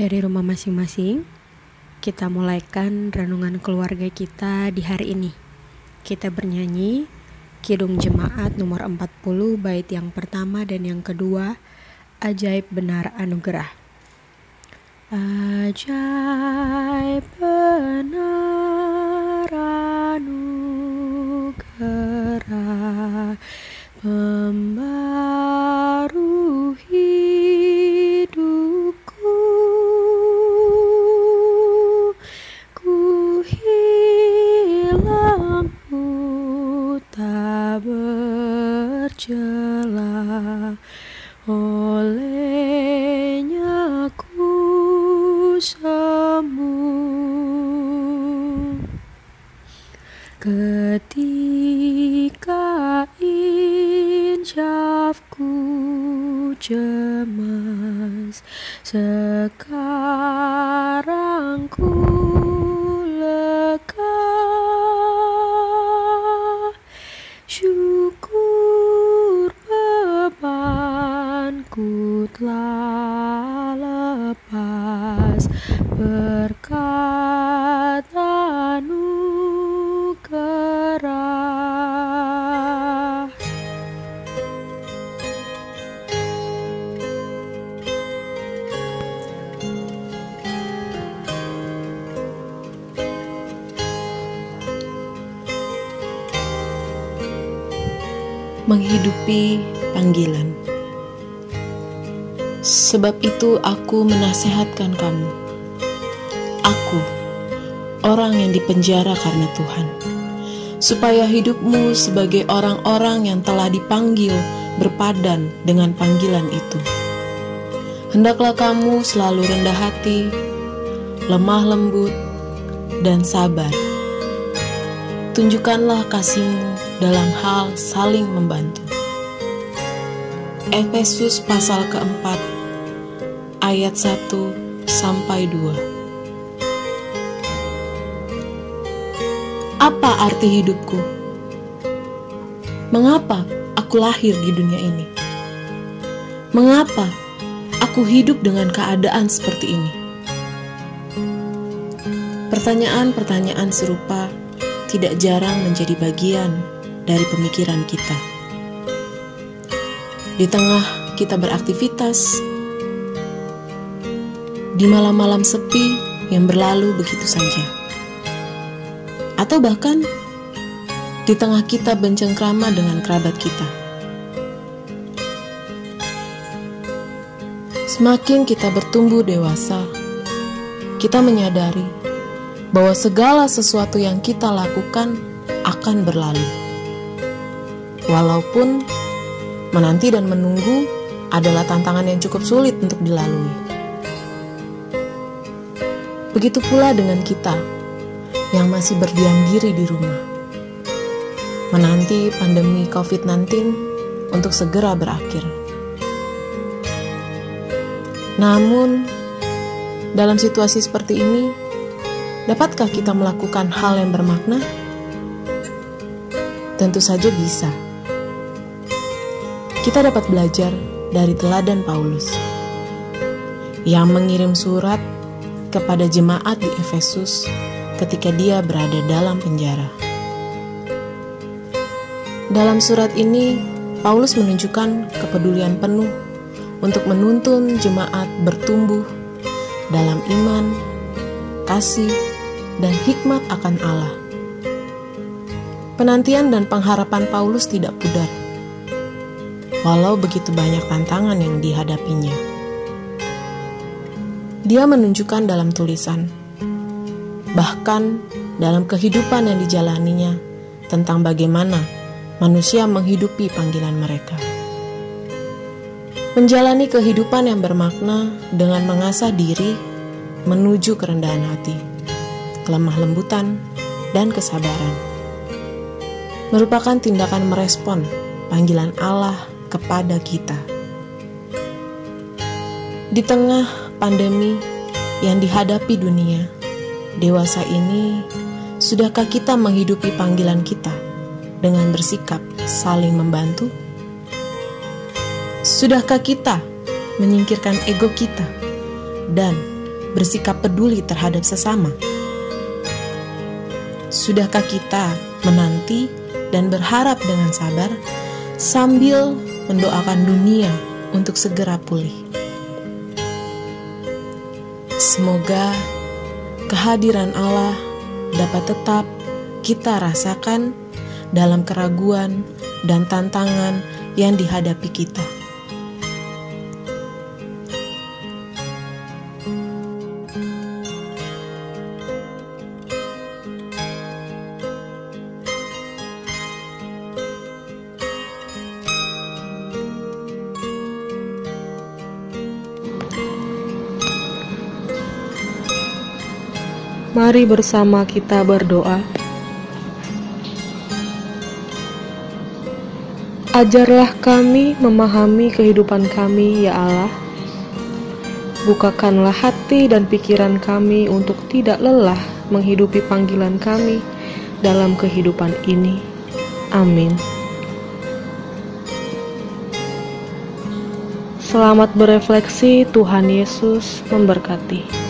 Dari rumah masing-masing, kita mulaikan renungan keluarga kita di hari ini. Kita bernyanyi Kidung Jemaat nomor 40 bait yang pertama dan yang kedua Ajaib Benar Anugerah. Ajaib benar anugerah Pembaru bercelah Olehnya ku sembuh Ketika insafku cemas Sekarang ku telah lepas Berkat anugerah menghidupi panggilan. Sebab itu aku menasehatkan kamu. Aku, orang yang dipenjara karena Tuhan, supaya hidupmu sebagai orang-orang yang telah dipanggil berpadan dengan panggilan itu. Hendaklah kamu selalu rendah hati, lemah lembut, dan sabar. Tunjukkanlah kasihmu dalam hal saling membantu. Efesus pasal keempat ayat 1 sampai 2 Apa arti hidupku? Mengapa aku lahir di dunia ini? Mengapa aku hidup dengan keadaan seperti ini? Pertanyaan-pertanyaan serupa tidak jarang menjadi bagian dari pemikiran kita. Di tengah kita beraktivitas, di malam-malam sepi yang berlalu begitu saja, atau bahkan di tengah kita bencengkrama dengan kerabat kita. Semakin kita bertumbuh dewasa, kita menyadari bahwa segala sesuatu yang kita lakukan akan berlalu. Walaupun menanti dan menunggu adalah tantangan yang cukup sulit untuk dilalui. Begitu pula dengan kita yang masih berdiam diri di rumah. Menanti pandemi COVID-19 untuk segera berakhir. Namun, dalam situasi seperti ini, dapatkah kita melakukan hal yang bermakna? Tentu saja bisa kita dapat belajar dari teladan Paulus yang mengirim surat kepada jemaat di Efesus ketika dia berada dalam penjara. Dalam surat ini, Paulus menunjukkan kepedulian penuh untuk menuntun jemaat bertumbuh dalam iman, kasih, dan hikmat akan Allah. Penantian dan pengharapan Paulus tidak pudar walau begitu banyak tantangan yang dihadapinya. Dia menunjukkan dalam tulisan, bahkan dalam kehidupan yang dijalaninya, tentang bagaimana manusia menghidupi panggilan mereka. Menjalani kehidupan yang bermakna dengan mengasah diri menuju kerendahan hati, kelemah lembutan, dan kesabaran. Merupakan tindakan merespon panggilan Allah kepada kita. Di tengah pandemi yang dihadapi dunia, dewasa ini, sudahkah kita menghidupi panggilan kita dengan bersikap saling membantu? Sudahkah kita menyingkirkan ego kita dan bersikap peduli terhadap sesama? Sudahkah kita menanti dan berharap dengan sabar sambil mendoakan dunia untuk segera pulih? Semoga kehadiran Allah dapat tetap kita rasakan dalam keraguan dan tantangan yang dihadapi kita. Mari bersama kita berdoa. Ajarlah kami memahami kehidupan kami, ya Allah. Bukakanlah hati dan pikiran kami untuk tidak lelah menghidupi panggilan kami dalam kehidupan ini. Amin. Selamat berefleksi, Tuhan Yesus memberkati.